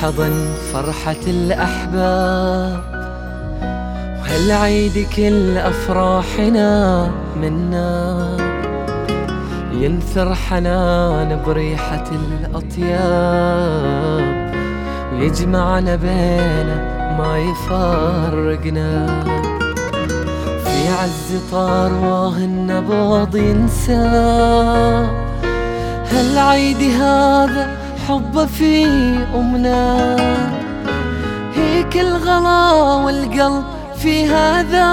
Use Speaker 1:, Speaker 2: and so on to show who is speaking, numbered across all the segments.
Speaker 1: يحضن فرحة الأحباب. وهالعيد كل أفراحنا منا. ينثر حنان بريحة الأطياب. ويجمعنا بينه ما يفارقنا. في عز طار واه النبض ينسى. هالعيد هذا حب في أمنا. هيك الغلا والقلب في هذا.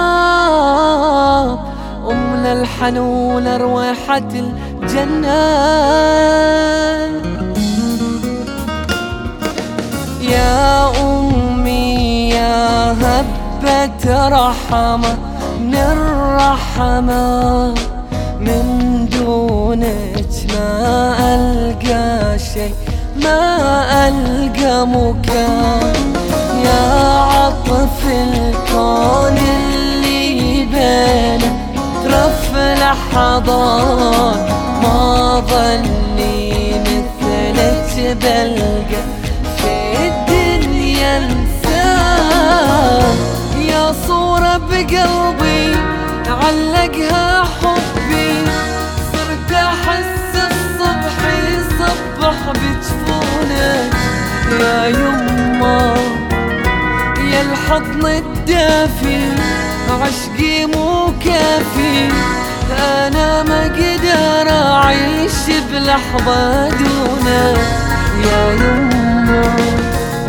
Speaker 1: أمنا الحنونة رويحة الجنة. يا أمي يا هبة رحمة من الرحمة من دونك ما ألقى شي ما ألقى مكان يا عطف الكون اللي بينه. ترف لحظات ما ظني مثلك بلقى. في الدنيا انسان يا صورة بقلبي علقها يما. يا الحضن الدافي عشقي مو كافي. أنا ما أقدر أعيش بلحظة دونك يا يما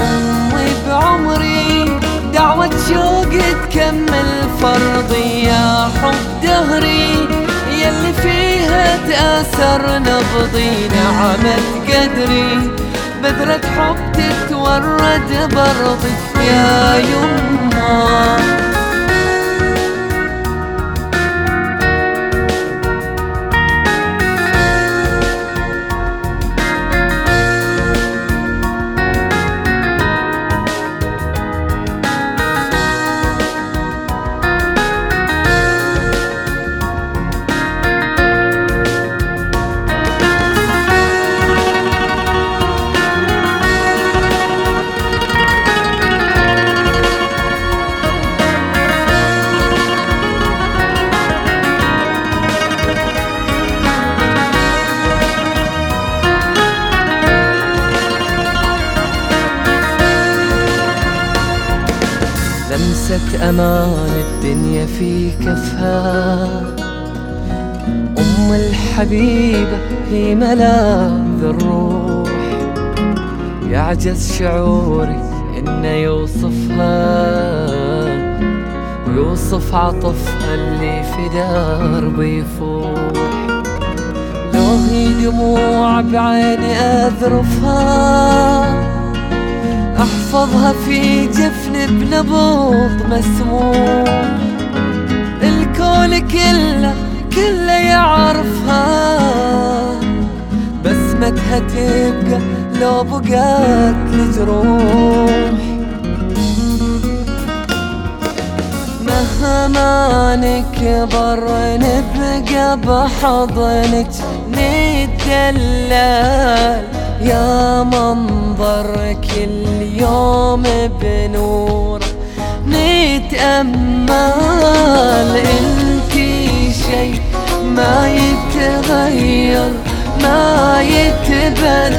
Speaker 1: أمي بعمري دعوة شوق تكمل فرضي. يا حب دهري يلي فيها تأثر نبضي. نعمة قدري. بذرة حب تتورد برضي يا يما. لمسة أمان الدنيا في كفها. أم الحبيبة هي ملاذ الروح. يعجز شعوري إنه يوصفها. ويوصف عطفها اللي في دربي يفوح لو هي دموع بعيني أذرفها أحفظها في جفن بنبض مسموم. الكون كله كله يعرفها. بسمتها تبقى لو بقات الجروح مهما نكبر نبقى بحضنك. نتدلل. يا منظر كل يوم بنور. نتأمل انتي شي ما يتغير ما يتبدل.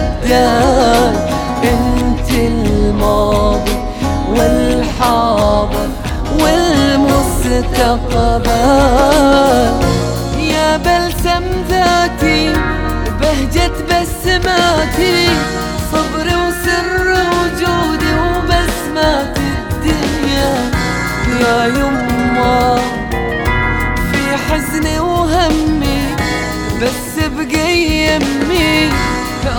Speaker 1: انت الماضي والحاضر والمستقبل. يا بلسم ذاتي بهجة بسماتي صبري وسر وجودي وبسمات الدنيا. يا يما في حزني وهمي بس بقي يمي.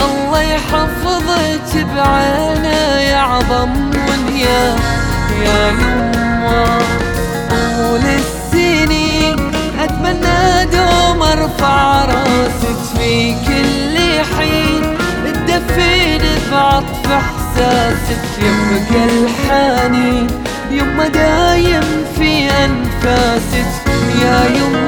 Speaker 1: الله يحفظك بعينه يعظم ونيا يا يما طول السنين أتمنى دوم أرفع راسك حاسس يبقى الحاني يما دايم في أنفاسك يا يما